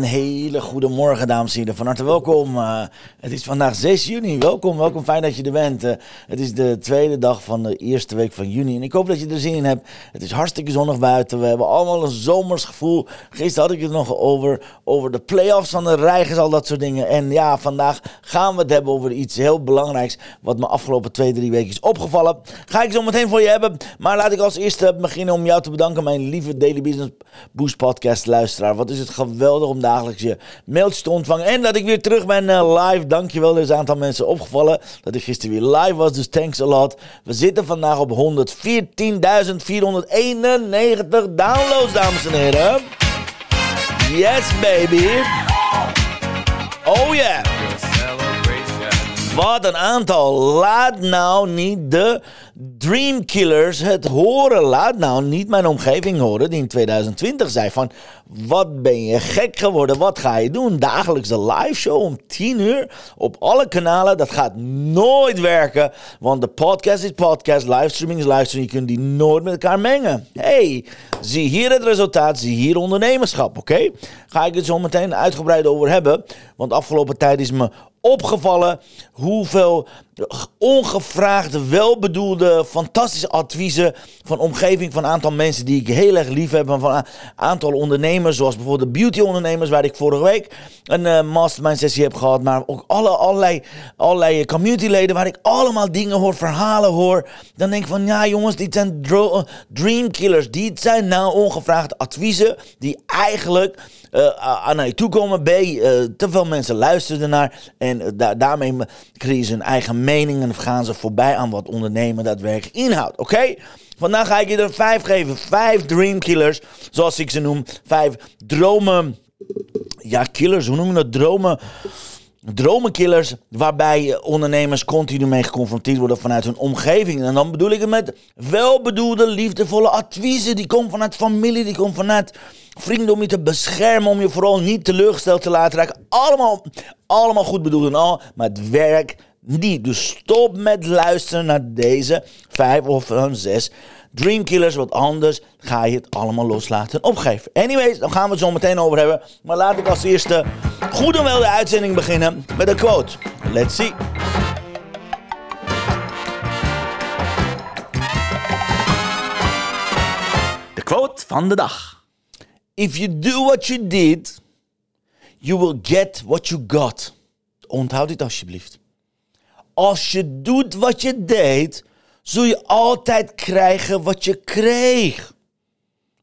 Ja, een hele goede morgen, dames en heren. Van harte welkom. Uh, het is vandaag 6 juni. Welkom, welkom. Fijn dat je er bent. Uh, het is de tweede dag van de eerste week van juni. En ik hoop dat je er zin in hebt. Het is hartstikke zonnig buiten. We hebben allemaal een zomers gevoel. Gisteren had ik het nog over, over de play-offs van de Rijgers, al dat soort dingen. En ja, vandaag gaan we het hebben over iets heel belangrijks. Wat me afgelopen twee, drie weken is opgevallen. Ga ik zo meteen voor je hebben. Maar laat ik als eerste beginnen om jou te bedanken, mijn lieve Daily Business Boost podcast luisteraar. Wat is het geweldig om dagelijks je mailtjes te ontvangen. En dat ik weer terug ben uh, live. Dankjewel. Er is een aantal mensen opgevallen dat ik gisteren weer live was. Dus thanks a lot. We zitten vandaag op 114.491 downloads, dames en heren. Yes, baby. Oh yeah. Wat een aantal. Laat nou niet de Dreamkillers het horen. Laat nou niet mijn omgeving horen die in 2020 zei van... Wat ben je gek geworden? Wat ga je doen? Dagelijkse live show om 10 uur op alle kanalen. Dat gaat nooit werken. Want de podcast is podcast, livestreaming is livestreaming. Je kunt die nooit met elkaar mengen. hey, zie hier het resultaat. Zie hier ondernemerschap, oké? Ga ik het zo meteen uitgebreid over hebben. Want afgelopen tijd is me opgevallen hoeveel ongevraagde, welbedoelde, fantastische adviezen van omgeving van een aantal mensen die ik heel erg lief heb. Van een aantal ondernemers, zoals bijvoorbeeld de beauty ondernemers, waar ik vorige week een uh, mastermind sessie heb gehad. Maar ook alle, allerlei, allerlei communityleden waar ik allemaal dingen hoor, verhalen hoor. Dan denk ik van, ja jongens, dit zijn dreamkillers. Dit zijn nou ongevraagde adviezen die eigenlijk uh, aan je toe komen. B, uh, te veel mensen luisteren ernaar. En da daarmee creëren ze hun eigen mening. En gaan ze voorbij aan wat ondernemen daadwerkelijk inhoudt. Oké? Vandaag ga ik je er vijf geven. Vijf dreamkillers, zoals ik ze noem. Vijf dromen. Ja, killers, hoe noem je dat? Dromen. Dromenkillers, waarbij ondernemers continu mee geconfronteerd worden vanuit hun omgeving. En dan bedoel ik het met welbedoelde, liefdevolle adviezen. Die komen vanuit familie, die komen vanuit vrienden om je te beschermen, om je vooral niet teleurgesteld te laten raken. Allemaal, allemaal goed bedoeld en al, maar het werkt niet. Dus stop met luisteren naar deze vijf of zes Dreamkillers, wat anders ga je het allemaal loslaten en opgeven. Anyways, dan gaan we het zo meteen over hebben. Maar laat ik als eerste goed en wel de uitzending beginnen met een quote. Let's see. De quote van de dag. If you do what you did, you will get what you got. Onthoud dit alsjeblieft. Als je doet wat je deed, zul je altijd krijgen wat je kreeg.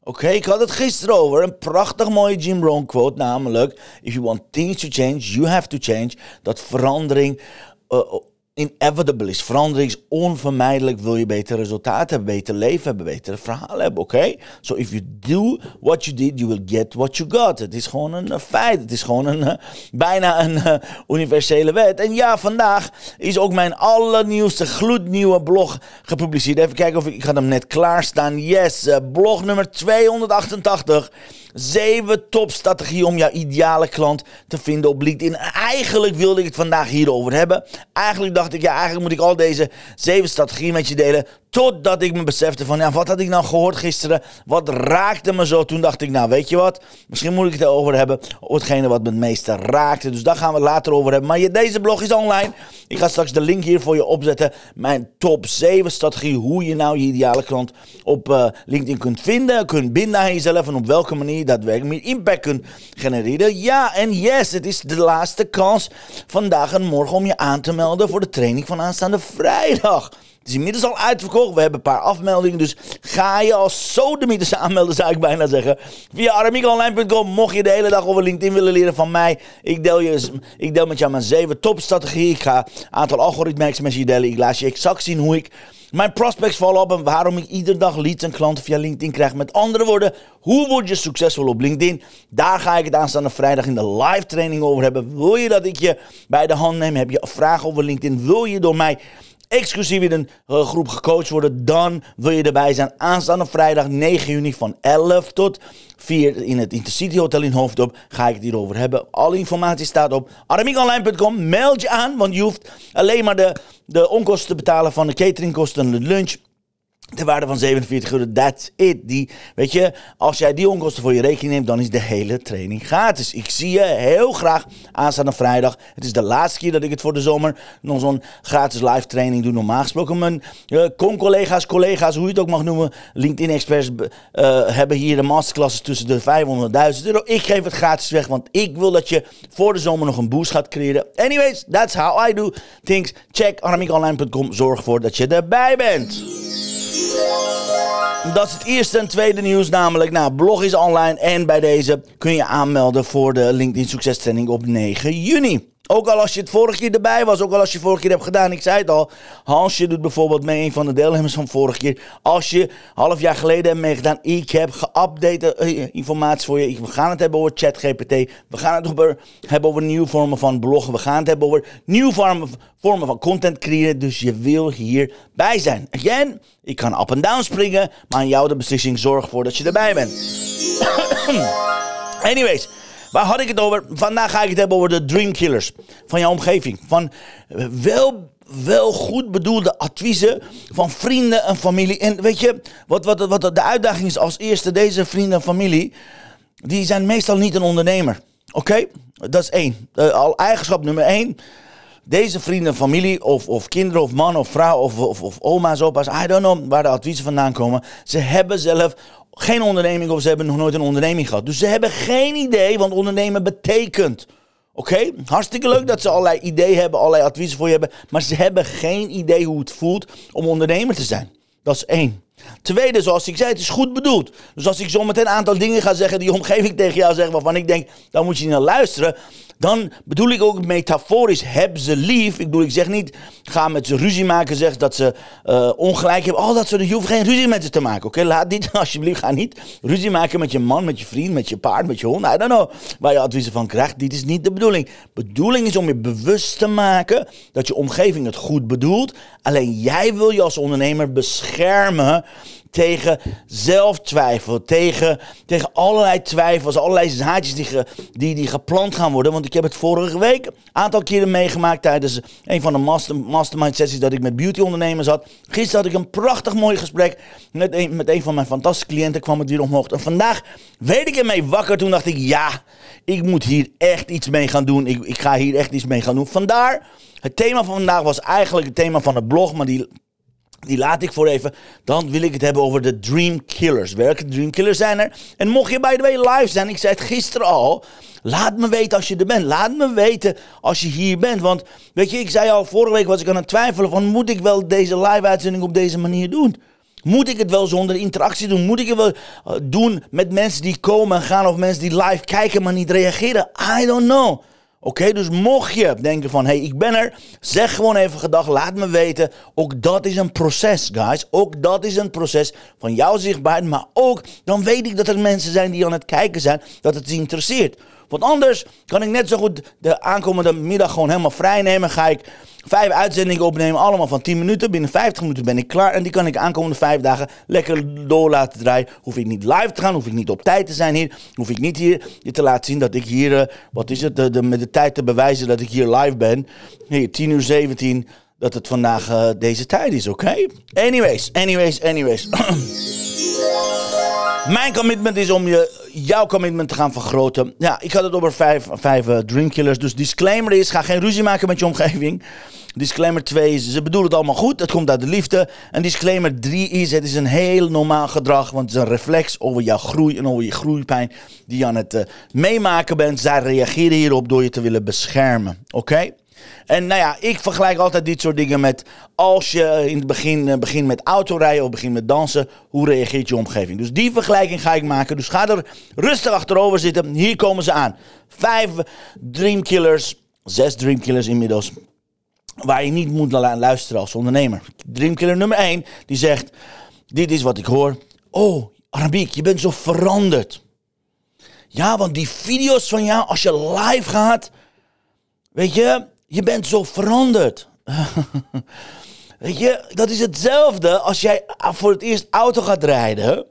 Oké, ik had het gisteren over. Een prachtig mooie Jim Rohn quote, namelijk... If you want things to change, you have to change. Dat verandering uh, inevitable is. Verandering is onvermijdelijk. Wil je beter resultaten hebben, beter leven hebben, betere verhalen hebben, oké? So if you do what you did, you will get what you got. Het is gewoon een uh, feit. Het is gewoon een, uh, bijna een uh, universele wet. En ja, vandaag is ook mijn allernieuwste, gloednieuwe blog gepubliceerd. Even kijken of ik, ik ga hem net klaarstaan. Yes, blog nummer 288. Zeven topstrategieën om jouw ideale klant te vinden op LinkedIn. eigenlijk wilde ik het vandaag hierover hebben. Eigenlijk dacht ik, ja, eigenlijk moet ik al deze zeven strategieën met je delen. Totdat ik me besefte van, ja, wat had ik nou gehoord gisteren? Wat raakte me zo? Toen dacht ik, nou, weet je wat? Misschien moet ik het erover hebben. Hetgene wat me het meeste raakte. Dus daar gaan we later over hebben. Maar je, deze blog is online. Ik ga straks de link hier voor je opzetten. Mijn top 7 strategie. Hoe je nou je ideale klant op uh, LinkedIn kunt vinden. Kunt binden aan jezelf. En op welke manier daadwerkelijk meer impact kunt genereren. Ja, en yes, het is de laatste kans vandaag en morgen om je aan te melden voor de training van aanstaande vrijdag. Het is inmiddels al uitverkocht. We hebben een paar afmeldingen. Dus ga je als sodemieter aanmelden, zou ik bijna zeggen. Via aramiekonline.com. Mocht je de hele dag over LinkedIn willen leren van mij. Ik deel, je, ik deel met jou mijn zeven topstrategieën. Ik ga een aantal algoritmes met je delen. Ik laat je exact zien hoe ik mijn prospects vallen op en waarom ik iedere dag leads en klanten via LinkedIn krijg. Met andere woorden, hoe word je succesvol op LinkedIn? Daar ga ik het aanstaande vrijdag in de live training over hebben. Wil je dat ik je bij de hand neem? Heb je vragen over LinkedIn? Wil je door mij exclusief in een uh, groep gecoacht worden, dan wil je erbij zijn. Aanstaande vrijdag 9 juni van 11 tot 4 in het Intercity Hotel in Hoofddorp ga ik het hierover hebben. Alle informatie staat op aramiekonline.com. Meld je aan, want je hoeft alleen maar de, de onkosten te betalen van de cateringkosten en de lunch. De waarde van 47 euro, that's it. Die, weet je, als jij die onkosten voor je rekening neemt, dan is de hele training gratis. Ik zie je heel graag aanstaande vrijdag. Het is de laatste keer dat ik het voor de zomer nog zo'n gratis live training doe. Normaal gesproken mijn uh, con-collega's, collega's, hoe je het ook mag noemen, LinkedIn-experts uh, hebben hier de masterclasses tussen de 500.000 euro. Ik geef het gratis weg, want ik wil dat je voor de zomer nog een boost gaat creëren. Anyways, that's how I do things. Check aramiekonline.com. Zorg ervoor dat je erbij bent. Dat is het eerste en tweede nieuws, namelijk nou, blog is online en bij deze kun je aanmelden voor de LinkedIn Succes Training op 9 juni. Ook al als je het vorige keer erbij was, ook al als je vorige keer hebt gedaan. Ik zei het al, Hansje doet bijvoorbeeld mee, een van de deelnemers van vorige keer. Als je half jaar geleden hebt meegedaan, ik heb geüpdate uh, informatie voor je. We gaan het hebben over ChatGPT. We gaan het over, hebben over nieuwe vormen van bloggen. We gaan het hebben over nieuwe vormen, vormen van content creëren. Dus je wil hierbij zijn. Again, ik kan up en down springen, maar aan jou de beslissing zorg ervoor dat je erbij bent. Anyways. Waar had ik het over? Vandaag ga ik het hebben over de dream killers van jouw omgeving. Van wel, wel goed bedoelde adviezen van vrienden en familie. En weet je, wat, wat, wat de uitdaging is als eerste, deze vrienden en familie, die zijn meestal niet een ondernemer. Oké? Dat is één. Uh, al eigenschap nummer één. Deze vrienden, familie, of, of kinderen, of man, of vrouw, of, of, of oma's, opa's, I don't know waar de adviezen vandaan komen. Ze hebben zelf geen onderneming of ze hebben nog nooit een onderneming gehad. Dus ze hebben geen idee wat ondernemen betekent. Oké, hartstikke leuk dat ze allerlei ideeën hebben, allerlei adviezen voor je hebben. Maar ze hebben geen idee hoe het voelt om ondernemer te zijn. Dat is één. Tweede, zoals ik zei, het is goed bedoeld. Dus als ik zo meteen een aantal dingen ga zeggen die omgeving tegen jou zegt, waarvan ik denk, dan moet je naar luisteren. Dan bedoel ik ook metaforisch, heb ze lief. Ik bedoel, ik zeg niet, ga met ze ruzie maken, zeg dat ze uh, ongelijk hebben. Al dat soort, je hoeft geen ruzie met ze te maken, oké? Laat dit, alsjeblieft, ga niet ruzie maken met je man, met je vriend, met je paard, met je hond. I don't know waar je adviezen van krijgt. Dit is niet de bedoeling. Bedoeling is om je bewust te maken dat je omgeving het goed bedoelt. Alleen jij wil je als ondernemer beschermen tegen zelftwijfel, tegen, tegen allerlei twijfels, allerlei zaadjes die, die, die geplant gaan worden. Want ik heb het vorige week een aantal keren meegemaakt tijdens een van de master, mastermind sessies dat ik met beautyondernemers had. Gisteren had ik een prachtig mooi gesprek met een, met een van mijn fantastische cliënten, kwam het weer omhoog. En vandaag weet ik ermee wakker, toen dacht ik, ja, ik moet hier echt iets mee gaan doen. Ik, ik ga hier echt iets mee gaan doen. Vandaar, het thema van vandaag was eigenlijk het thema van het blog, maar die die laat ik voor even. Dan wil ik het hebben over de Dream Killers. Welke Dream Killers zijn er? En mocht je bij de way live zijn, ik zei het gisteren al. Laat me weten als je er bent. Laat me weten als je hier bent. Want weet je, ik zei al, vorige week was ik aan het twijfelen van... moet ik wel deze live-uitzending op deze manier doen? Moet ik het wel zonder interactie doen? Moet ik het wel uh, doen met mensen die komen en gaan... of mensen die live kijken maar niet reageren? I don't know. Oké, dus mocht je denken van, hé, hey, ik ben er, zeg gewoon even gedag, laat me weten. Ook dat is een proces, guys. Ook dat is een proces van jouw zichtbaarheid, maar ook, dan weet ik dat er mensen zijn die aan het kijken zijn, dat het ze interesseert. Want anders kan ik net zo goed de aankomende middag gewoon helemaal vrij nemen. Ga ik vijf uitzendingen opnemen, allemaal van 10 minuten. Binnen 50 minuten ben ik klaar. En die kan ik aankomende vijf dagen lekker door laten draaien. Hoef ik niet live te gaan, hoef ik niet op tijd te zijn hier. Hoef ik niet hier te laten zien dat ik hier, uh, wat is het, met de tijd te bewijzen dat ik hier live ben. Hier, 10 uur 17, dat het vandaag uh, deze tijd is, oké? Anyways, anyways, anyways. Mijn commitment is om je, jouw commitment te gaan vergroten. Ja, ik had het over vijf, vijf dreamkillers. Dus disclaimer is, ga geen ruzie maken met je omgeving. Disclaimer 2 is, ze bedoelen het allemaal goed. Het komt uit de liefde. En disclaimer 3 is, het is een heel normaal gedrag. Want het is een reflex over jouw groei en over je groeipijn die je aan het uh, meemaken bent. Zij reageren hierop door je te willen beschermen. Oké? En nou ja, ik vergelijk altijd dit soort dingen met als je in het begin uh, begint met autorijden of begint met dansen, hoe reageert je omgeving? Dus die vergelijking ga ik maken. Dus ga er rustig achterover zitten. Hier komen ze aan. Vijf dreamkillers, zes dreamkillers inmiddels, waar je niet moet luisteren als ondernemer. Dreamkiller nummer één, die zegt, dit is wat ik hoor. Oh, Arabiek, je bent zo veranderd. Ja, want die video's van jou, als je live gaat, weet je, je bent zo veranderd. Weet je, dat is hetzelfde als jij voor het eerst auto gaat rijden.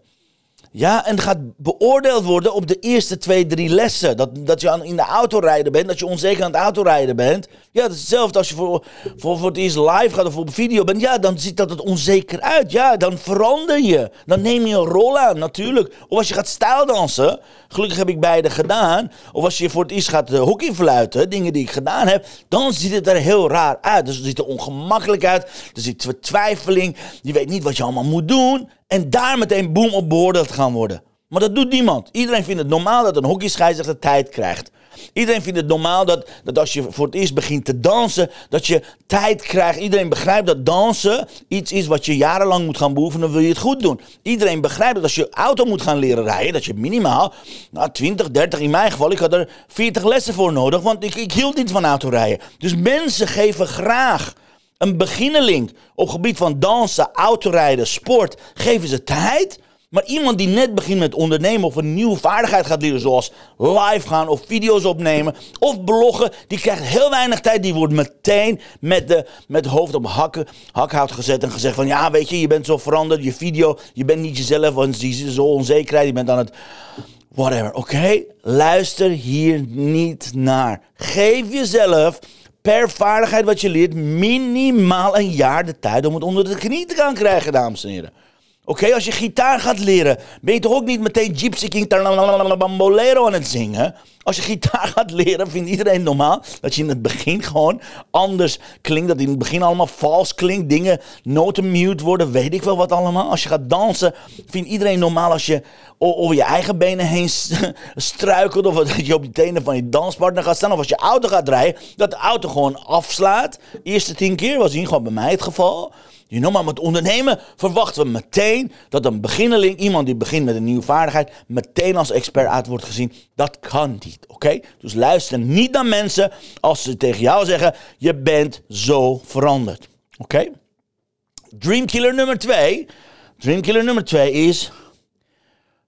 Ja, en gaat beoordeeld worden op de eerste twee, drie lessen. Dat, dat je in de auto rijden bent, dat je onzeker aan het autorijden bent. Ja, dat is hetzelfde als je voor, voor, voor het eerst live gaat of op video bent. Ja, dan ziet dat het onzeker uit. Ja, dan verander je. Dan neem je een rol aan, natuurlijk. Of als je gaat stijldansen. Gelukkig heb ik beide gedaan. Of als je voor het eerst gaat uh, hockeyfluiten, dingen die ik gedaan heb. Dan ziet het er heel raar uit. Dus het ziet er ongemakkelijk uit. Er zit vertwijfeling. Je weet niet wat je allemaal moet doen. En daar meteen boem op beoordeeld gaan worden. Maar dat doet niemand. Iedereen vindt het normaal dat een hockeyscheidsrechter tijd krijgt. Iedereen vindt het normaal dat, dat als je voor het eerst begint te dansen, dat je tijd krijgt. Iedereen begrijpt dat dansen iets is wat je jarenlang moet gaan beoefenen, wil je het goed doen. Iedereen begrijpt dat als je auto moet gaan leren rijden, dat je minimaal nou, 20, 30, in mijn geval, ik had er 40 lessen voor nodig, want ik, ik hield niet van autorijden. Dus mensen geven graag een beginneling op gebied van dansen, autorijden, sport, geven ze tijd. Maar iemand die net begint met ondernemen of een nieuwe vaardigheid gaat leren, zoals live gaan of video's opnemen of bloggen, die krijgt heel weinig tijd. Die wordt meteen met, de, met hoofd op hakken, hakhout gezet en gezegd van ja, weet je, je bent zo veranderd, je video, je bent niet jezelf, want je is zo onzekerheid, je bent aan het whatever. Oké, luister hier niet naar. Geef jezelf per vaardigheid wat je leert minimaal een jaar de tijd om het onder de knie te gaan krijgen, dames en heren. Oké, als je gitaar gaat leren, ben je toch ook niet meteen Gypsy King Bambolero aan het zingen? Als je gitaar gaat leren, vindt iedereen normaal dat je in het begin gewoon anders klinkt. Dat in het begin allemaal vals klinkt. Dingen, noten mute worden, weet ik wel wat allemaal. Als je gaat dansen, vindt iedereen normaal als je over je eigen benen heen struikelt. Of dat je op je tenen van je danspartner gaat staan. Of als je auto gaat rijden, dat de auto gewoon afslaat. Eerste tien keer was hier gewoon bij mij het geval. Know, maar met ondernemen verwachten we meteen dat een beginneling, iemand die begint met een nieuwe vaardigheid, meteen als expert uit wordt gezien. Dat kan niet, oké? Dus luister niet naar mensen als ze tegen jou zeggen, je bent zo veranderd. Oké? Dreamkiller nummer twee. Dreamkiller nummer twee is,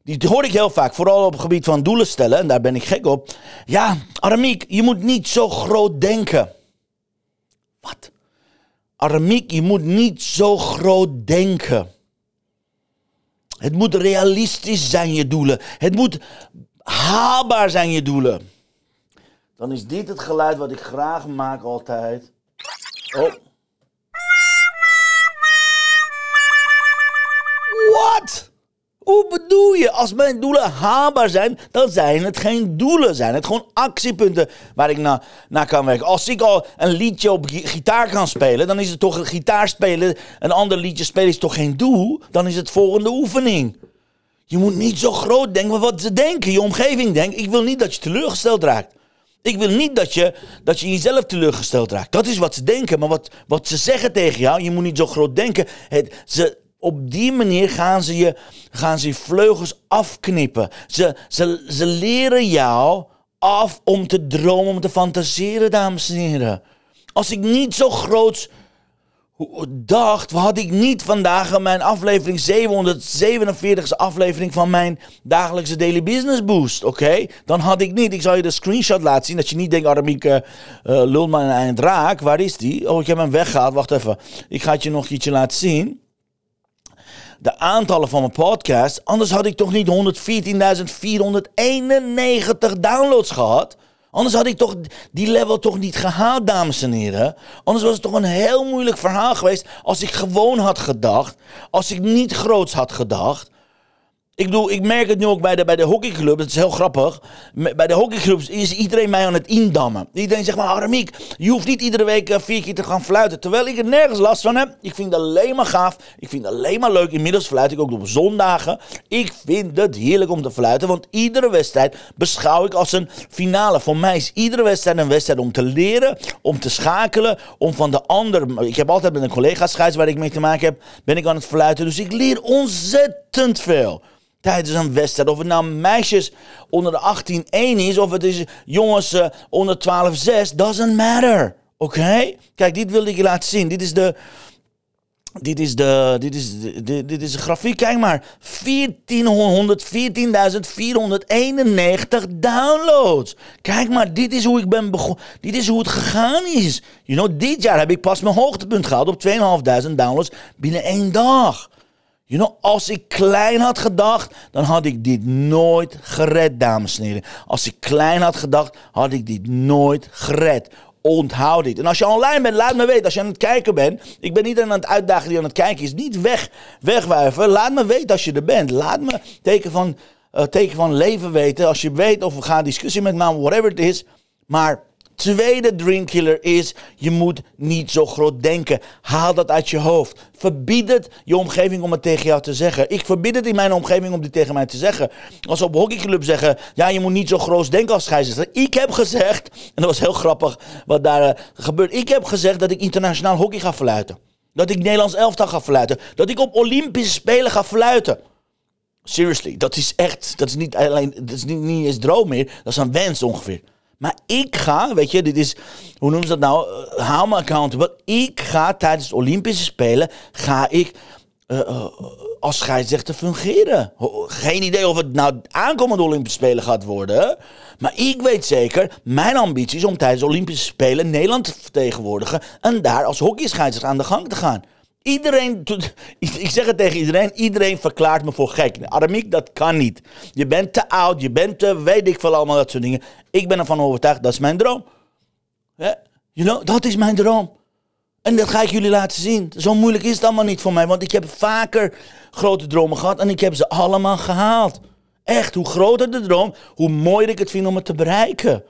die hoor ik heel vaak, vooral op het gebied van doelen stellen, en daar ben ik gek op. Ja, Aramiek, je moet niet zo groot denken. Wat? Aramiek, je moet niet zo groot denken. Het moet realistisch zijn, je doelen. Het moet haalbaar zijn, je doelen. Dan is dit het geluid wat ik graag maak altijd. Oh. What? Hoe bedoel je? Als mijn doelen haalbaar zijn, dan zijn het geen doelen. Zijn het gewoon actiepunten waar ik naar, naar kan werken. Als ik al een liedje op gitaar kan spelen, dan is het toch een gitaar spelen. Een ander liedje spelen is toch geen doel? Dan is het volgende oefening. Je moet niet zo groot denken wat ze denken, je omgeving denkt. Ik wil niet dat je teleurgesteld raakt. Ik wil niet dat je, dat je jezelf teleurgesteld raakt. Dat is wat ze denken. Maar wat, wat ze zeggen tegen jou, je moet niet zo groot denken. Het, ze, op die manier gaan ze je, gaan ze vleugels afknippen. Ze, ze, ze leren jou af om te dromen, om te fantaseren, dames en heren. Als ik niet zo groot dacht, had ik niet vandaag mijn aflevering 747 aflevering van mijn dagelijkse Daily Business Boost, oké? Dan had ik niet, ik zal je de screenshot laten zien, dat je niet denkt, Aramiek, uh, lul maar eind raak. Waar is die? Oh, ik heb hem weggehaald, wacht even. Ik ga het je nog ietsje laten zien de aantallen van mijn podcast. Anders had ik toch niet 114.491 downloads gehad. Anders had ik toch die level toch niet gehaald, dames en heren. Anders was het toch een heel moeilijk verhaal geweest als ik gewoon had gedacht. Als ik niet groots had gedacht. Ik bedoel, ik merk het nu ook bij de, bij de hockeyclub. Dat is heel grappig. Bij de hockeyclubs is iedereen mij aan het indammen. Iedereen zegt maar, Aramiek, je hoeft niet iedere week eh, vier keer te gaan fluiten. Terwijl ik er nergens last van heb. Ik vind het alleen maar gaaf. Ik vind het alleen maar leuk. Inmiddels fluit ik ook op zondagen. Ik vind het heerlijk om te fluiten. Want iedere wedstrijd beschouw ik als een finale. Voor mij is iedere wedstrijd een wedstrijd om te leren. Om te schakelen. Om van de ander... Ik heb altijd met een collega scheids waar ik mee te maken heb. Ben ik aan het fluiten. Dus ik leer ontzettend veel tijdens een wedstrijd. Of het nou meisjes onder de 18-1 is, of het is jongens uh, onder 12-6, doesn't matter. Oké? Kijk, dit wilde ik je laten zien. Dit is de. Dit is de, dit is de, dit, is de grafiek. Kijk maar. 14.491 downloads. Kijk maar, dit is hoe ik ben begonnen. Dit is hoe het gegaan is. You know, dit jaar heb ik pas mijn hoogtepunt gehad op 2.500 downloads binnen één dag. You know, als ik klein had gedacht, dan had ik dit nooit gered, dames en heren. Als ik klein had gedacht, had ik dit nooit gered. Onthoud dit. En als je online bent, laat me weten. Als je aan het kijken bent. Ik ben niet aan het uitdagen die aan het kijken is. Niet weg, wegwuiven. Laat me weten als je er bent. Laat me teken van, uh, teken van leven weten. Als je weet of we gaan discussie met me, whatever het is. Maar Tweede dreamkiller is, je moet niet zo groot denken. Haal dat uit je hoofd. Verbied het je omgeving om het tegen jou te zeggen. Ik verbied het in mijn omgeving om dit tegen mij te zeggen. Als we op hockeyclub zeggen, ja, je moet niet zo groot denken als scheidsrechter. Ik heb gezegd, en dat was heel grappig wat daar uh, gebeurt. Ik heb gezegd dat ik internationaal hockey ga fluiten. Dat ik Nederlands elftal ga fluiten. Dat ik op Olympische Spelen ga fluiten. Seriously, dat is echt, dat is niet alleen, dat is niet, niet eens droom meer. Dat is een wens ongeveer. Maar ik ga, weet je, dit is, hoe noemen ze dat nou? Uh, hou me accountable. Ik ga tijdens de Olympische Spelen, ga ik uh, uh, als scheidsrechter fungeren. Geen idee of het nou aankomende Olympische Spelen gaat worden. Maar ik weet zeker, mijn ambitie is om tijdens de Olympische Spelen Nederland te vertegenwoordigen. En daar als hockeyscheidsrechter aan de gang te gaan. Iedereen, ik zeg het tegen iedereen, iedereen verklaart me voor gek. Aramiek, dat kan niet. Je bent te oud, je bent te, weet ik veel allemaal dat soort dingen. Ik ben ervan overtuigd, dat is mijn droom. Dat is mijn droom. En dat ga ik jullie laten zien. Zo moeilijk is het allemaal niet voor mij, want ik heb vaker grote dromen gehad en ik heb ze allemaal gehaald. Echt, hoe groter de droom, hoe mooier ik het vind om het te bereiken.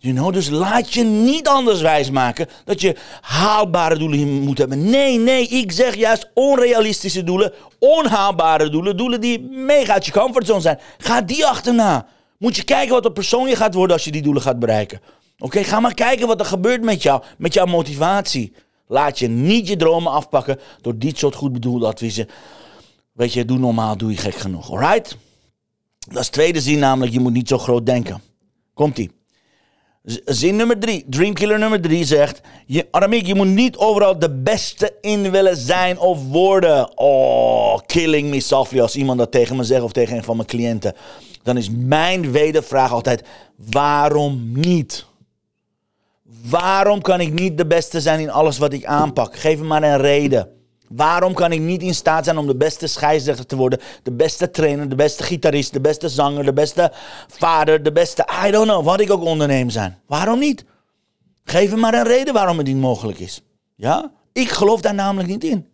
Dus laat je niet anders wijsmaken dat je haalbare doelen moet hebben. Nee, nee, ik zeg juist onrealistische doelen, onhaalbare doelen, doelen die mega uit je comfortzone zijn. Ga die achterna. Moet je kijken wat een persoon je gaat worden als je die doelen gaat bereiken. Oké, ga maar kijken wat er gebeurt met jou, met jouw motivatie. Laat je niet je dromen afpakken door dit soort goed bedoelde adviezen. Weet je, doe normaal, doe je gek genoeg. Alright? Dat is tweede zin namelijk, je moet niet zo groot denken. Komt-ie. Zin nummer drie, Dreamkiller nummer drie zegt: je, Aramiek, je moet niet overal de beste in willen zijn of worden. Oh, killing me softly als iemand dat tegen me zegt of tegen een van mijn cliënten. Dan is mijn wedervraag altijd: waarom niet? Waarom kan ik niet de beste zijn in alles wat ik aanpak? Geef me maar een reden. Waarom kan ik niet in staat zijn om de beste scheidsrechter te worden, de beste trainer, de beste gitarist, de beste zanger, de beste vader, de beste, I don't know, wat ik ook onderneem zijn? Waarom niet? Geef me maar een reden waarom het niet mogelijk is. Ja? Ik geloof daar namelijk niet in.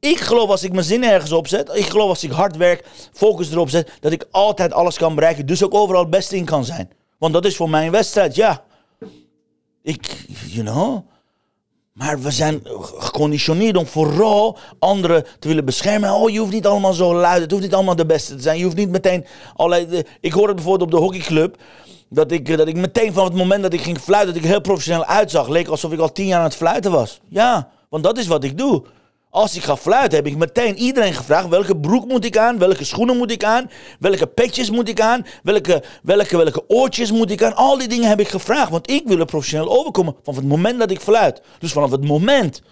Ik geloof als ik mijn zin ergens opzet, ik geloof als ik hard werk, focus erop zet, dat ik altijd alles kan bereiken, dus ook overal het beste in kan zijn. Want dat is voor mij een wedstrijd, ja. Ik, you know, maar we zijn geconditioneerd om vooral anderen te willen beschermen. Oh, je hoeft niet allemaal zo luid. Het hoeft niet allemaal de beste te zijn. Je hoeft niet meteen allerlei... Ik hoorde bijvoorbeeld op de hockeyclub... Dat ik, dat ik meteen van het moment dat ik ging fluiten... dat ik heel professioneel uitzag. Leek alsof ik al tien jaar aan het fluiten was. Ja, want dat is wat ik doe. Als ik ga fluiten, heb ik meteen iedereen gevraagd: welke broek moet ik aan? Welke schoenen moet ik aan? Welke petjes moet ik aan? Welke, welke, welke oortjes moet ik aan? Al die dingen heb ik gevraagd, want ik wil er professioneel overkomen vanaf het moment dat ik fluit. Dus vanaf het moment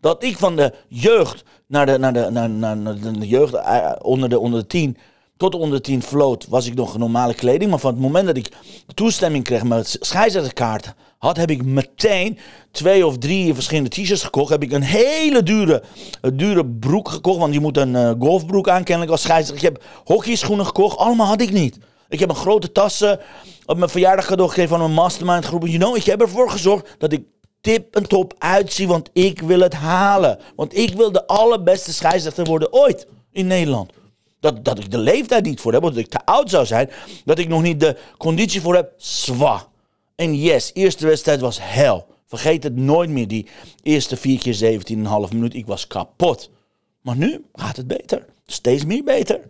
dat ik van de jeugd naar de, naar de, naar, naar, de jeugd eh, onder de, onder de tien tot onder de tien floot, was ik nog normale kleding. Maar van het moment dat ik toestemming kreeg met scheidsrechterkaart had, heb ik meteen twee of drie verschillende t-shirts gekocht. Heb ik een hele dure, dure broek gekocht. Want je moet een uh, golfbroek aan, kennelijk als scheidsrechter. Ik heb hockeyschoenen gekocht. Allemaal had ik niet. Ik heb een grote tassen op mijn verjaardag cadeau gegeven van een mastermind groep. You know, ik heb ervoor gezorgd dat ik tip en top uitzie. Want ik wil het halen. Want ik wil de allerbeste scheidsrechter worden ooit in Nederland. Dat, dat ik de leeftijd niet voor heb, dat ik te oud zou zijn. Dat ik nog niet de conditie voor heb. Zwa. En yes, eerste wedstrijd was hel. Vergeet het nooit meer, die eerste vier keer 17,5 minuut. Ik was kapot. Maar nu gaat het beter. Steeds meer beter.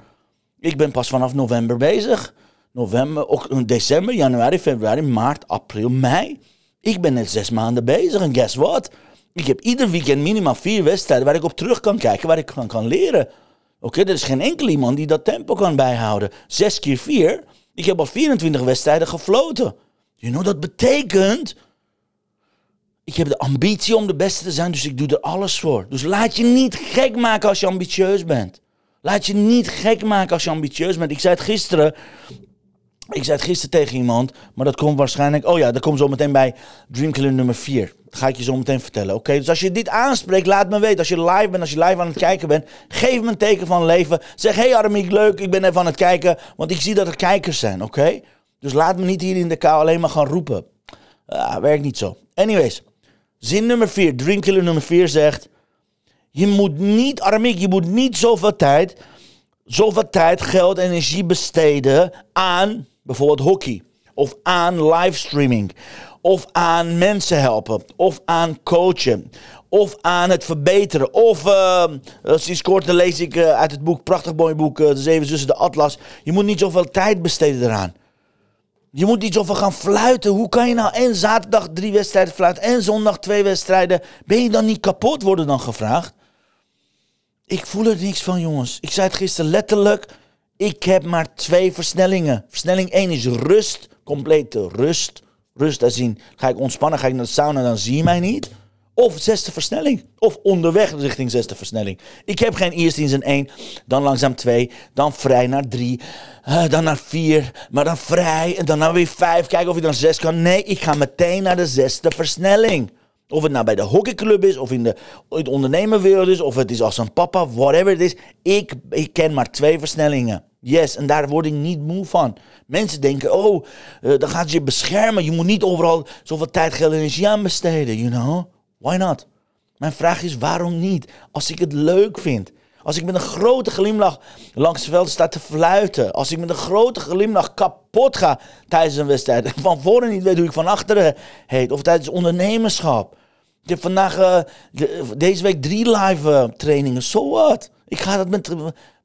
Ik ben pas vanaf november bezig. November, ook december, januari, februari, maart, april, mei. Ik ben net zes maanden bezig en guess what? Ik heb ieder weekend minimaal vier wedstrijden waar ik op terug kan kijken, waar ik van kan leren. Oké, er is geen enkel iemand die dat tempo kan bijhouden. Zes keer vier. Ik heb al 24 wedstrijden gefloten. You know, dat betekent... Ik heb de ambitie om de beste te zijn, dus ik doe er alles voor. Dus laat je niet gek maken als je ambitieus bent. Laat je niet gek maken als je ambitieus bent. Ik zei het gisteren. Ik zei het gisteren tegen iemand, maar dat komt waarschijnlijk... Oh ja, dat komt zo meteen bij Dreamkiller nummer 4. Dat ga ik je zo meteen vertellen. Oké, dus als je dit aanspreekt, laat me weten. Als je live bent, als je live aan het kijken bent, geef me een teken van leven. Zeg, hey Armiek, leuk, ik ben even aan het kijken. Want ik zie dat er kijkers zijn, oké? Dus laat me niet hier in de kou alleen maar gaan roepen. Uh, werkt niet zo. Anyways, zin nummer 4, Dreamkiller nummer 4 zegt... Je moet niet, Armiek, je moet niet zoveel tijd, zoveel tijd, geld en energie besteden aan bijvoorbeeld hockey. Of aan livestreaming. Of aan mensen helpen. Of aan coachen. Of aan het verbeteren. Of, uh, sinds kort lees ik uh, uit het boek, prachtig mooi boek, uh, De Zeven Zussen, de Atlas. Je moet niet zoveel tijd besteden eraan. Je moet niet zoveel gaan fluiten. Hoe kan je nou en zaterdag drie wedstrijden fluiten en zondag twee wedstrijden? Ben je dan niet kapot, worden dan gevraagd? Ik voel er niks van, jongens. Ik zei het gisteren letterlijk. Ik heb maar twee versnellingen. Versnelling 1 is rust, complete rust. Rust, daar zien. Ga ik ontspannen, ga ik naar de sauna, dan zie je mij niet. Of zesde versnelling. Of onderweg richting zesde versnelling. Ik heb geen eerst in zijn 1, dan langzaam 2, dan vrij naar 3, uh, dan naar 4, maar dan vrij en dan naar weer 5. Kijken of je dan 6 kan. Nee, ik ga meteen naar de zesde versnelling. Of het nou bij de hockeyclub is, of in de, in de ondernemerwereld is, of het is als een papa, whatever het is. Ik, ik ken maar twee versnellingen. Yes, en daar word ik niet moe van. Mensen denken, oh, uh, dan gaat je beschermen. Je moet niet overal zoveel tijd, geld en energie aan besteden, you know? Why not? Mijn vraag is, waarom niet? Als ik het leuk vind. Als ik met een grote glimlach langs het veld sta te fluiten. Als ik met een grote glimlach kapot ga tijdens een wedstrijd. Van voren niet weet hoe ik van achteren heet. Of tijdens ondernemerschap. Ik heb vandaag, uh, deze week drie live uh, trainingen. So what? Ik ga dat met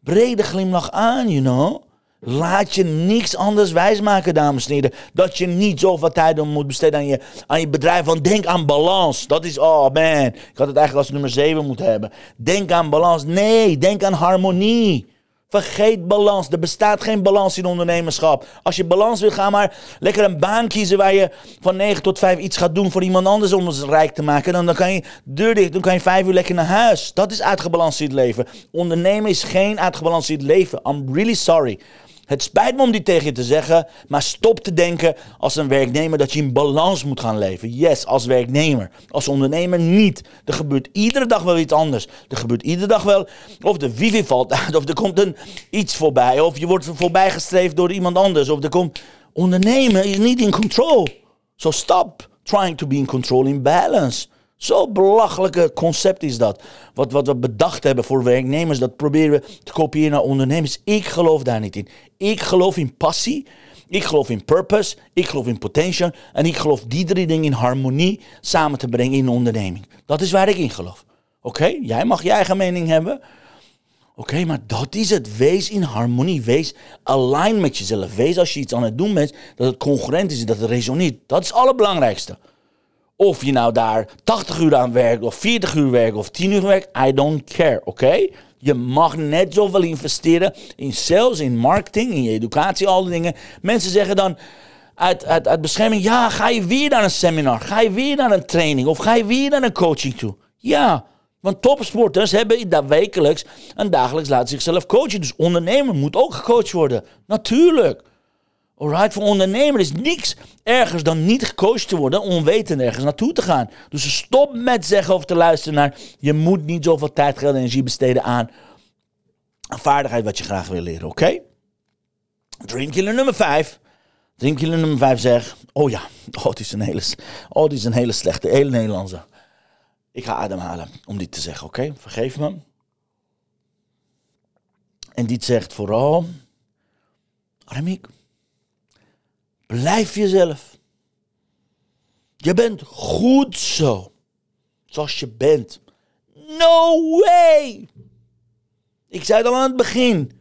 brede glimlach aan, you know. Laat je niks anders wijsmaken, dames en heren. Dat je niet zoveel tijd moet besteden aan je, aan je bedrijf. Want denk aan balans. Dat is, oh man. Ik had het eigenlijk als nummer 7 moeten hebben. Denk aan balans. Nee, denk aan harmonie. Vergeet balans. Er bestaat geen balans in ondernemerschap. Als je balans wil, ga maar lekker een baan kiezen waar je van 9 tot 5 iets gaat doen voor iemand anders om het rijk te maken. Dan, dan kan je deur dicht, dan kan je 5 uur lekker naar huis. Dat is uitgebalanceerd leven. Ondernemen is geen uitgebalanceerd leven. I'm really sorry. Het spijt me om dit tegen je te zeggen, maar stop te denken als een werknemer dat je in balans moet gaan leven. Yes, als werknemer. Als ondernemer niet. Er gebeurt iedere dag wel iets anders. Er gebeurt iedere dag wel, of de wifi valt uit, of er komt een iets voorbij, of je wordt voorbijgestreefd door iemand anders, of er komt... Ondernemen is niet in control. So stop trying to be in control, in balance. Zo'n belachelijke concept is dat. Wat, wat we bedacht hebben voor werknemers, dat proberen we te kopiëren naar ondernemers. Ik geloof daar niet in. Ik geloof in passie. Ik geloof in purpose. Ik geloof in potential. En ik geloof die drie dingen in harmonie samen te brengen in een onderneming. Dat is waar ik in geloof. Oké, jij mag je eigen mening hebben. Oké, maar dat is het. Wees in harmonie. Wees align met jezelf. Wees als je iets aan het doen bent, dat het congruent is, dat het resoneert. Dat is het allerbelangrijkste. Of je nou daar 80 uur aan werkt, of 40 uur werkt, of 10 uur werkt, I don't care, oké? Je mag net zoveel investeren in sales, in marketing, in je educatie, al die dingen. Mensen zeggen dan uit, bescherming, ja, ga je weer naar een seminar? Ga je weer naar een training? Of ga je weer naar een coaching toe? Ja, want topsporters hebben dat wekelijks en dagelijks laten zichzelf coachen. Dus ondernemer moet ook gecoacht worden. Natuurlijk. Alright, voor ondernemer is niks ergers dan niet gecoacht te worden, onwetend ergens naartoe te gaan. Dus stop met zeggen of te luisteren naar, je moet niet zoveel tijd, geld en energie besteden aan een vaardigheid wat je graag wil leren, oké? Okay? Dreamkiller nummer 5. Dreamkiller nummer 5 zegt, oh ja, oh is een hele, oh die is een hele slechte, hele Nederlandse. Ik ga ademhalen om dit te zeggen, oké? Vergeef me. En dit zegt vooral, Aramiek, blijf jezelf. Je bent goed zo, zoals je bent. No way! Ik zei het al aan het begin.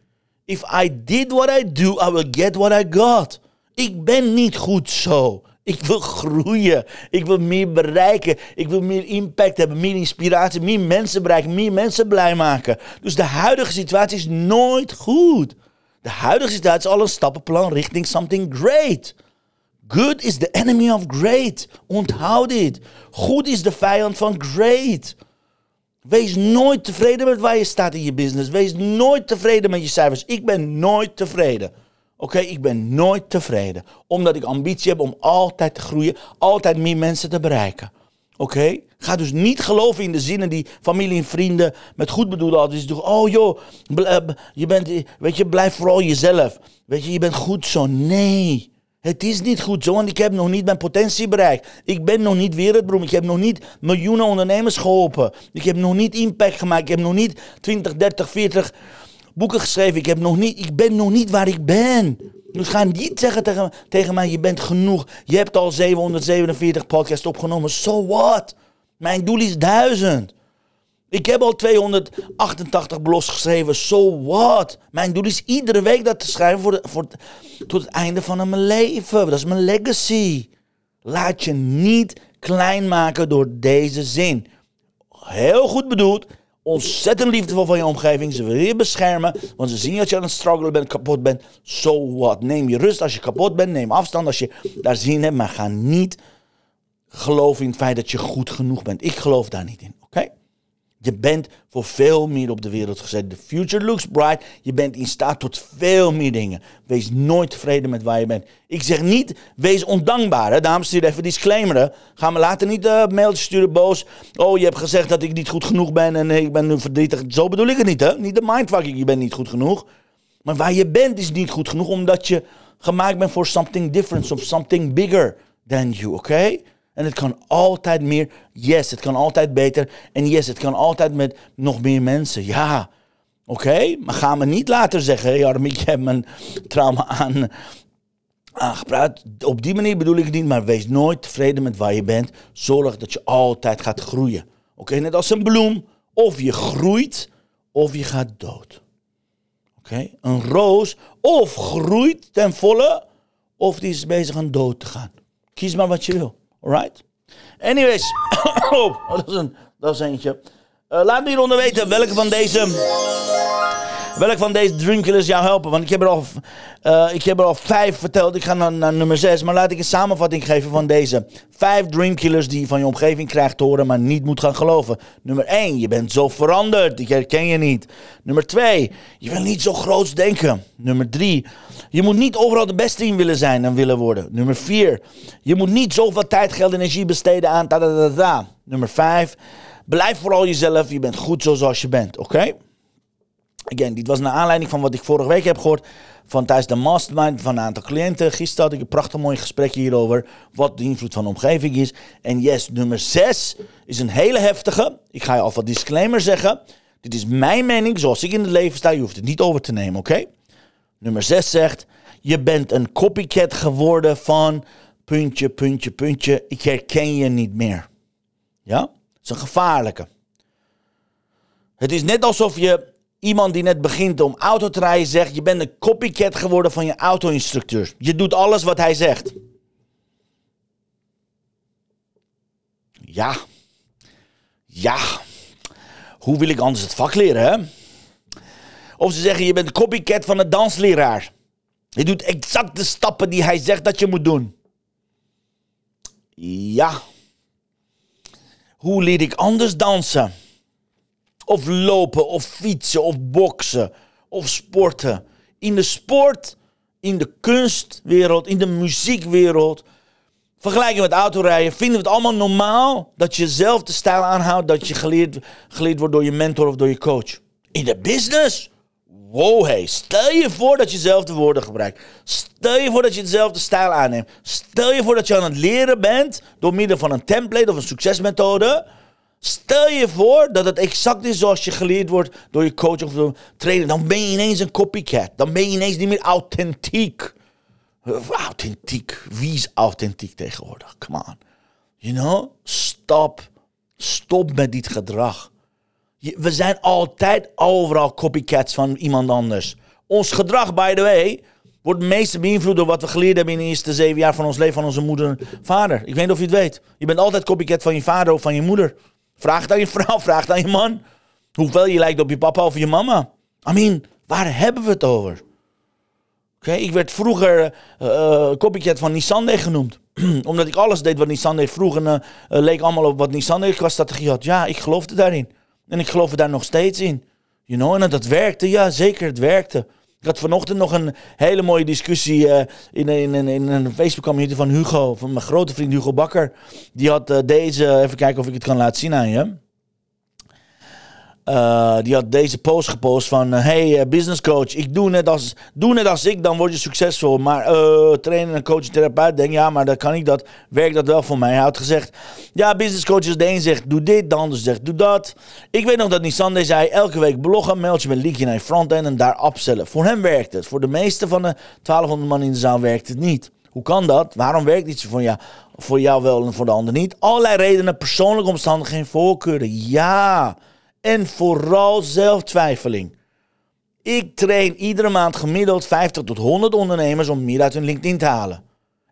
If I did what I do, I will get what I got. Ik ben niet goed zo. Ik wil groeien. Ik wil meer bereiken. Ik wil meer impact hebben, meer inspiratie, meer mensen bereiken, meer mensen blij maken. Dus de huidige situatie is nooit goed. De huidige situatie is al een stappenplan richting something great. Good is the enemy of great. Onthoud dit. Goed is de vijand van great. Wees nooit tevreden met waar je staat in je business. Wees nooit tevreden met je cijfers. Ik ben nooit tevreden. Oké, ik ben nooit tevreden. Omdat ik ambitie heb om altijd te groeien, altijd meer mensen te bereiken. Oké? Ga dus niet geloven in de zinnen die familie en vrienden met goed bedoelen altijd doen. Oh joh, eh, je bent, weet je, blijf vooral jezelf. Weet je, je bent goed zo. Nee. Het is niet goed zo, want ik heb nog niet mijn potentie bereikt. Ik ben nog niet wereldberoemd. Ik heb nog niet miljoenen ondernemers geholpen. Ik heb nog niet impact gemaakt. Ik heb nog niet 20, 30, 40 boeken geschreven. Ik, heb nog niet, ik ben nog niet waar ik ben. Dus ga niet zeggen tegen, mij, je bent genoeg. Je hebt al 747 podcasts opgenomen. So what? Mijn doel is 1000. Ik heb al 288 blogs geschreven. So what? Mijn doel is iedere week dat te schrijven voor, tot het einde van mijn leven. Dat is mijn legacy. Laat je niet klein maken door deze zin. Heel goed bedoeld. Ontzettend liefdevol van je omgeving. Ze willen je beschermen. Want ze zien dat je aan het struggelen bent, kapot bent. So what? Neem je rust als je kapot bent. Neem afstand als je daar zin hebt. Maar ga niet geloven in het feit dat je goed genoeg bent. Ik geloof daar niet in. Oké? Je bent voor veel meer op de wereld gezet. The future looks bright. Je bent in staat tot veel meer dingen. Wees nooit tevreden met waar je bent. Ik zeg niet, wees ondankbaar. Hè? Dames, stuur even disclaimer. Ga me later niet uh, mailtjes sturen boos. Oh, je hebt gezegd dat ik niet goed genoeg ben en ik ben nu verdrietig. Zo bedoel ik het niet, hè? Niet de mindfucking, je bent niet goed genoeg. Maar waar je bent is niet goed genoeg, omdat je gemaakt bent voor something different, of something bigger than you, oké? En het kan altijd meer. Yes, het kan altijd beter. En yes, het kan altijd met nog meer mensen. Ja, oké. Maar ga me niet later zeggen, hey Armin, ik heb mijn trauma aan, aangepraat. Op die manier bedoel ik het niet, maar wees nooit tevreden met waar je bent. Zorg dat je altijd gaat groeien. Oké, net als een bloem. Of je groeit, of je gaat dood. Oké, een roos of groeit ten volle, of die is bezig aan dood te gaan. Kies maar wat je wil. Alright? Anyways. oh, dat is, een, dat is eentje. Uh, laat me hieronder weten welke van deze... Welke van deze Dreamkillers jou helpen? Want ik heb er al, uh, ik heb er al vijf verteld. Ik ga naar, naar nummer zes. Maar laat ik een samenvatting geven van deze vijf Dreamkillers die je van je omgeving krijgt te horen, maar niet moet gaan geloven. Nummer 1, je bent zo veranderd. Ik herken je niet. Nummer 2, je wil niet zo groots denken. Nummer 3, je moet niet overal de beste in willen zijn en willen worden. Nummer 4, je moet niet zoveel tijd, geld en energie besteden aan ta. Nummer 5, blijf vooral jezelf. Je bent goed zoals je bent. Oké? Again, dit was naar aanleiding van wat ik vorige week heb gehoord van tijdens de mastermind van een aantal cliënten. Gisteren had ik een prachtig mooi gesprek hierover. Wat de invloed van de omgeving is. En yes, nummer 6 is een hele heftige. Ik ga je alvast disclaimer zeggen. Dit is mijn mening, zoals ik in het leven sta. Je hoeft het niet over te nemen, oké? Nummer 6 zegt: Je bent een copycat geworden van puntje, puntje, puntje. Ik herken je niet meer. Ja? Dat is een gevaarlijke. Het is net alsof je iemand die net begint om auto te rijden zegt: Je bent een copycat geworden van je auto-instructeur. Je doet alles wat hij zegt. Ja. Ja. Hoe wil ik anders het vak leren, hè? Of ze zeggen: Je bent een copycat van een dansleraar. Je doet exact de stappen die hij zegt dat je moet doen. Ja. Hoe leer ik anders dansen? Of lopen, of fietsen, of boksen, of sporten. In de sport, in de kunstwereld, in de muziekwereld, vergelijken met autorijden, vinden we het allemaal normaal dat je zelf de stijl aanhoudt dat je geleerd, geleerd wordt door je mentor of door je coach. In de business? Wow, hey, stel je voor dat je zelf de woorden gebruikt. Stel je voor dat je dezelfde stijl aanneemt. Stel je voor dat je aan het leren bent door middel van een template of een succesmethode Stel je voor dat het exact is zoals je geleerd wordt door je coach of de trainer. Dan ben je ineens een copycat. Dan ben je ineens niet meer authentiek. Authentiek. Wie is authentiek tegenwoordig? Come on. You know? Stop. Stop met dit gedrag. We zijn altijd overal copycats van iemand anders. Ons gedrag, by the way, wordt het meeste beïnvloed door wat we geleerd hebben in de eerste zeven jaar van ons leven van onze moeder en vader. Ik weet niet of je het weet. Je bent altijd copycat van je vader of van je moeder. Vraag het aan je vrouw, vraag het aan je man. Hoeveel je lijkt op je papa of je mama. I mean, waar hebben we het over? Oké, ik werd vroeger uh, copycat van Nissan genoemd. Omdat ik alles deed wat Nissan deed vroeg en uh, leek allemaal op wat Nissan deed qua strategie had. Ja, ik geloofde daarin. En ik geloof daar nog steeds in. You know, en dat werkte, ja zeker, het werkte. Ik had vanochtend nog een hele mooie discussie uh, in, in, in, in, een Facebook-community van Hugo, van mijn grote vriend Hugo Bakker. Die had uh, deze, even kijken of ik het kan laten zien aan je. Uh, die had deze post gepost van... Uh, hey, uh, business coach, ik doe net, als, doe net als ik, dan word je succesvol. Maar trainen en coach en therapeut, denk ja, maar dat kan ik dat. Werkt dat wel voor mij? Hij had gezegd... Ja, business coach is de een zegt, doe dit. De ander zegt, doe dat. Ik weet nog dat Nissan zei... Elke week bloggen, mailtje met linkje naar je frontend en daar upsellen. Voor hem werkt het. Voor de meeste van de 1200 man in de zaal werkt het niet. Hoe kan dat? Waarom werkt iets voor jou, voor jou wel en voor de ander niet? Allerlei redenen, persoonlijke omstandigheden, voorkeuren. Ja... En vooral zelftwijfeling. Ik train iedere maand gemiddeld 50 tot 100 ondernemers om meer uit hun LinkedIn te halen.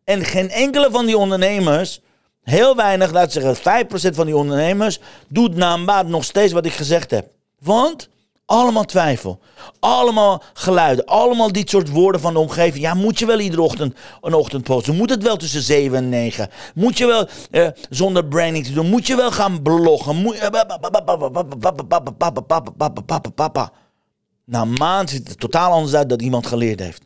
En geen enkele van die ondernemers, heel weinig, laat zeggen 5% van die ondernemers, doet na een nog steeds wat ik gezegd heb. Want allemaal twijfel. Allemaal geluiden. Allemaal dit soort woorden van de omgeving. Ja, moet je wel iedere ochtend een ochtend posten? Moet het wel tussen 7 en 9? Moet je wel eh, zonder branding te doen? Moet je wel gaan bloggen? Na een maand ziet het totaal anders uit dat iemand geleerd heeft.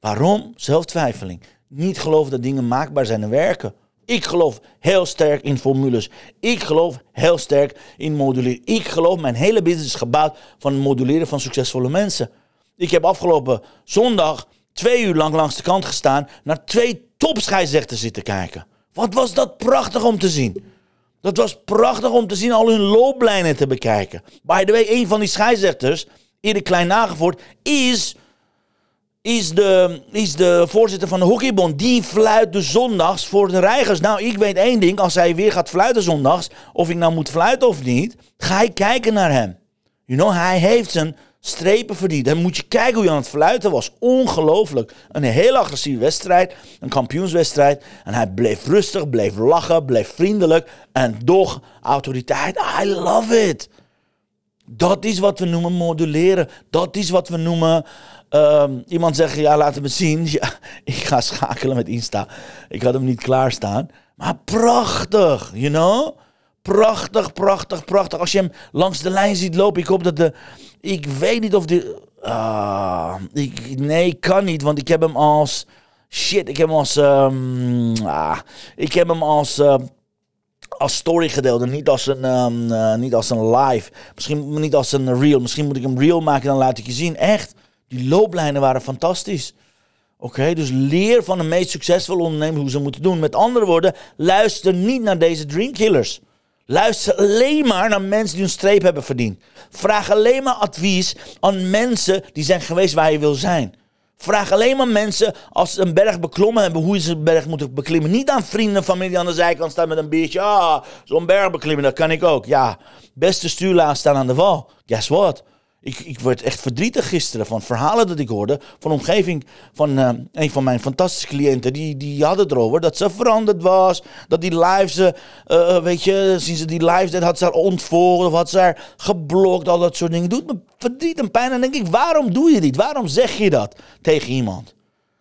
Waarom? Zelftwijfeling. Niet geloven dat dingen maakbaar zijn en werken. Ik geloof heel sterk in formules. Ik geloof heel sterk in moduleren. Ik geloof mijn hele business is gebouwd van het moduleren van succesvolle mensen. Ik heb afgelopen zondag twee uur lang langs de kant gestaan naar twee topscheidsrechters zitten kijken. Wat was dat prachtig om te zien. Dat was prachtig om te zien al hun looplijnen te bekijken. By the way, een van die scheidsrechters, Erik Klein Nagevoort, is is de, is de voorzitter van de hockeybond. Die fluit de zondags voor de reigers. Nou, ik weet één ding. Als hij weer gaat fluiten zondags, of ik nou moet fluiten of niet, ga ik kijken naar hem. You know, hij heeft zijn strepen verdiend. Dan moet je kijken hoe hij aan het fluiten was. Ongelooflijk. Een heel agressieve wedstrijd. Een kampioenswedstrijd. En hij bleef rustig, bleef lachen, bleef vriendelijk. En toch autoriteit. I love it. Dat is wat we noemen moduleren. Dat is wat we noemen Ehm, iemand zegt, ja, laat me zien. Ja, ik ga schakelen met Insta. Ik had hem niet klaarstaan. Maar prachtig, you know? Prachtig, prachtig, prachtig. Als je hem langs de lijn ziet lopen, ik hoop dat de... Ik weet niet of de... Uh, ik, nee, kan niet, want ik heb hem als... Shit, ik heb hem als... Um, ah, ik heb hem als... Uh, als story gedeeld en niet als een, um, uh, niet als een live. Misschien niet als een reel. Misschien moet ik hem reel maken en dan laat ik je zien. Echt. Die looplijnen waren fantastisch. Oké, dus leer van de meest succesvolle ondernemers hoe ze moeten doen. Met andere woorden, luister niet naar deze dreamkillers. Luister alleen maar naar mensen die een streep hebben verdiend. Vraag alleen maar advies aan mensen die zijn geweest waar je wil zijn. Vraag alleen maar mensen als ze een berg beklommen hebben, hoe ze een berg moeten beklimmen. Niet aan vrienden, familie aan de zijkant staan met een biertje. Ah, zo'n berg beklimmen, dat kan ik ook. Ja, beste stuurlaag staan aan de wal. Guess what? Ik, ik werd echt verdrietig gisteren van verhalen dat ik hoorde van omgeving van uh, een van mijn fantastische cliënten. Die, die hadden het erover dat ze veranderd was. Dat die lives, uh, weet je, sinds ze die lives deed, had ze haar ontvolgd of had ze haar geblokt. Al dat soort dingen. Doet me verdriet en pijn. En denk ik, waarom doe je dit? Waarom zeg je dat tegen iemand?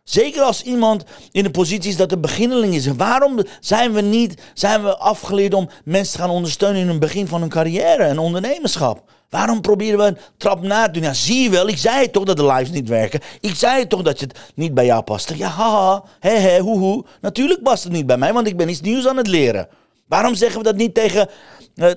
Zeker als iemand in de positie is dat een beginneling is. Waarom zijn we niet, zijn we afgeleerd om mensen te gaan ondersteunen in het begin van hun carrière en ondernemerschap? Waarom proberen we een trap na te doen? Ja, zie je wel, ik zei toch dat de lives niet werken. Ik zei toch dat het niet bij jou past. Ja, haha, he, he, hoe, hoe. Natuurlijk past het niet bij mij, want ik ben iets nieuws aan het leren. Waarom zeggen we dat niet tegen,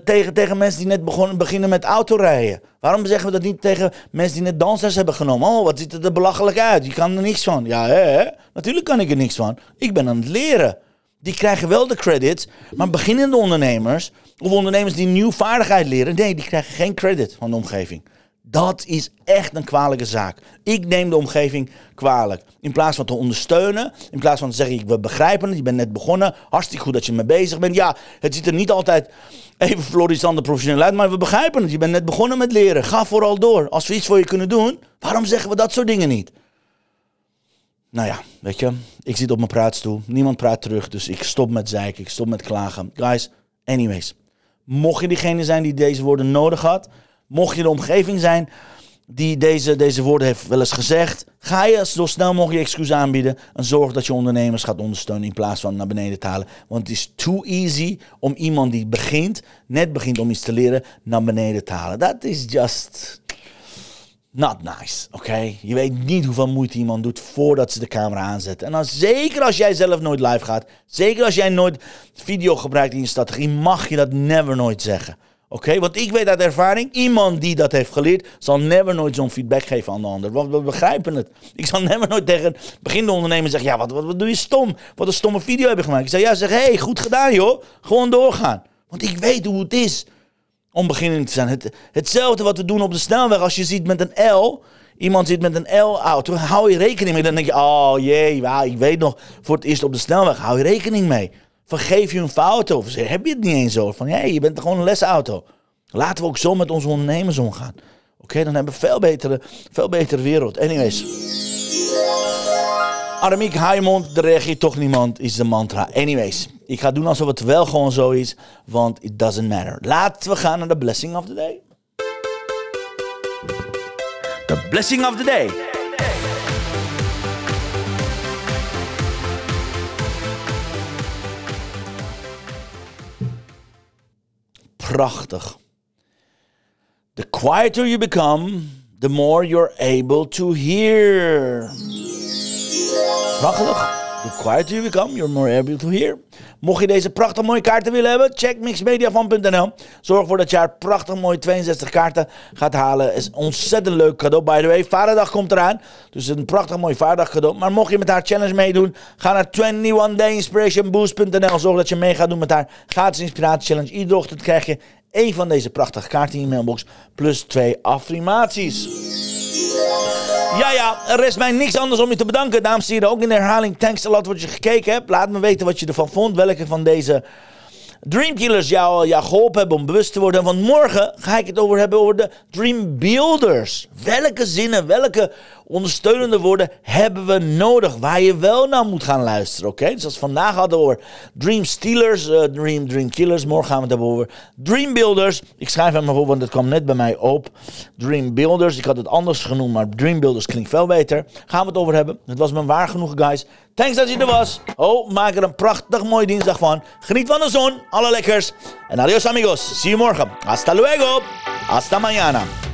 tegen, tegen mensen die net begonnen, beginnen met autorijden? Waarom zeggen we dat niet tegen mensen die net dansers hebben genomen? Oh, wat ziet er belachelijk uit. Je kan er niks van. Ja, hè, hè? Natuurlijk kan ik er niks van. Ik ben aan het leren. Die krijgen wel de credits, maar beginnende ondernemers of ondernemers die nieuw vaardigheid leren, nee, die krijgen geen credit van de omgeving. Dat is echt een kwalijke zaak. Ik neem de omgeving kwalijk. In plaats van te ondersteunen, in plaats van te zeggen, we begrijpen het, je bent net begonnen, hartstikke goed dat je mee bezig bent. Ja, het ziet er niet altijd even florissant professioneel uit, maar we begrijpen het. Je bent net begonnen met leren. Ga vooral door. Als we iets voor je kunnen doen, waarom zeggen we dat soort dingen niet? Nou ja, weet je, ik zit op mijn praatstoel. Niemand praat terug, dus ik stop met zeiken, ik stop met klagen. Guys, anyways. Mocht je diegene zijn die deze woorden nodig had, mocht je de omgeving zijn die deze, deze woorden heeft wel eens gezegd, ga je zo snel mogelijk je excuus aanbieden en zorg dat je ondernemers gaat ondersteunen in plaats van naar beneden te halen. Want het is too easy om iemand die begint, net begint om iets te leren, naar beneden te halen. Dat is just not nice, oké? Je weet niet hoeveel moeite iemand doet voordat ze de camera aanzetten. En dan zeker als jij zelf nooit live gaat, zeker als jij nooit video gebruikt in je strategie, mag je dat never nooit zeggen. Oké, want ik weet uit ervaring, iemand die dat heeft geleerd, zal never nooit zo'n feedback geven aan de ander. Want we begrijpen het. Ik zal never nooit tegen beginnende ondernemer zeggen, ja, wat, wat, wat doe je stom? Wat een stomme video heb je gemaakt. Ik zeg, ja, zeg, hé, hey, goed gedaan joh. Gewoon doorgaan. Want ik weet hoe het is om beginnend te zijn. Het, hetzelfde wat we doen op de snelweg. Als je ziet met een L, iemand zit met een L-auto, hou je rekening mee. Dan denk je, oh jee, ik weet nog, voor het eerst op de snelweg, hou je rekening mee. Vergeef je een fout of heb je het niet eens zo? Van, hé, je bent gewoon een lesauto. Laten we ook zo met onze ondernemers omgaan. Oké, dan hebben we veel betere, veel betere wereld. Anyways. Aramiek Heimond, er reageert toch niemand, is de mantra. Anyways, ik ga doen alsof het wel gewoon zo is, want it doesn't matter. Laten we gaan naar de blessing of the day. The blessing of the day. Prachtig. The quieter you become, the more you're able to hear. Prachtig. The quieter you become, you're more able to hear. Mocht je deze prachtig mooie kaarten willen hebben, check mixmediafan.nl. Zorg ervoor dat je haar prachtig mooie 62 kaarten gaat halen. Is een ontzettend leuk cadeau. By the way, Vaderdag komt eraan. Dus een prachtig mooi Vaderdag cadeau. Maar mocht je met haar challenge meedoen, ga naar 21dayinspirationboost.nl. Zorg dat je mee gaat doen met haar gratis inspiratie challenge. Iedere ochtend krijg je één van deze prachtige kaarten in je mailbox. Plus twee affirmaties. Ja, ja, er rest mij niks anders om je te bedanken. Dames en heren, ook in de herhaling. Thanks a lot wat je gekeken hebt. Laat me weten wat je ervan vond. Welke van deze Dreamkillers jou, jou geholpen hebben om bewust te worden. Want morgen ga ik het over hebben over de Dream Builders. Welke zinnen, welke ondersteunende woorden hebben we nodig? Waar je wel naar moet gaan luisteren, oké? Dus als vandaag hadden we over Dream Stealers, uh, Dream, Dream Killers. Morgen gaan we het hebben over Dream Builders. Ik schrijf hem maar op, want het kwam net bij mij op. Dream Builders, ik had het anders genoemd, maar Dream Builders klinkt veel beter. Gaan we het over hebben. Het was me waar genoeg, guys. Thanks dat je er was. Oh, maak er een prachtig mooie dinsdag van. Geniet van de zon, alle lekkers. En adios amigos. Zie je morgen. Hasta luego. Hasta mañana.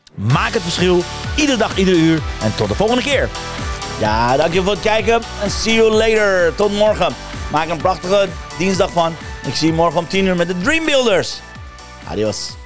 Maak het verschil, iedere dag, iedere uur. En tot de volgende keer. Ja, dankjewel voor het kijken. En see you later. Tot morgen. Maak een prachtige dinsdag van. Ik zie je morgen om 10 uur met de Dream Builders. Adios.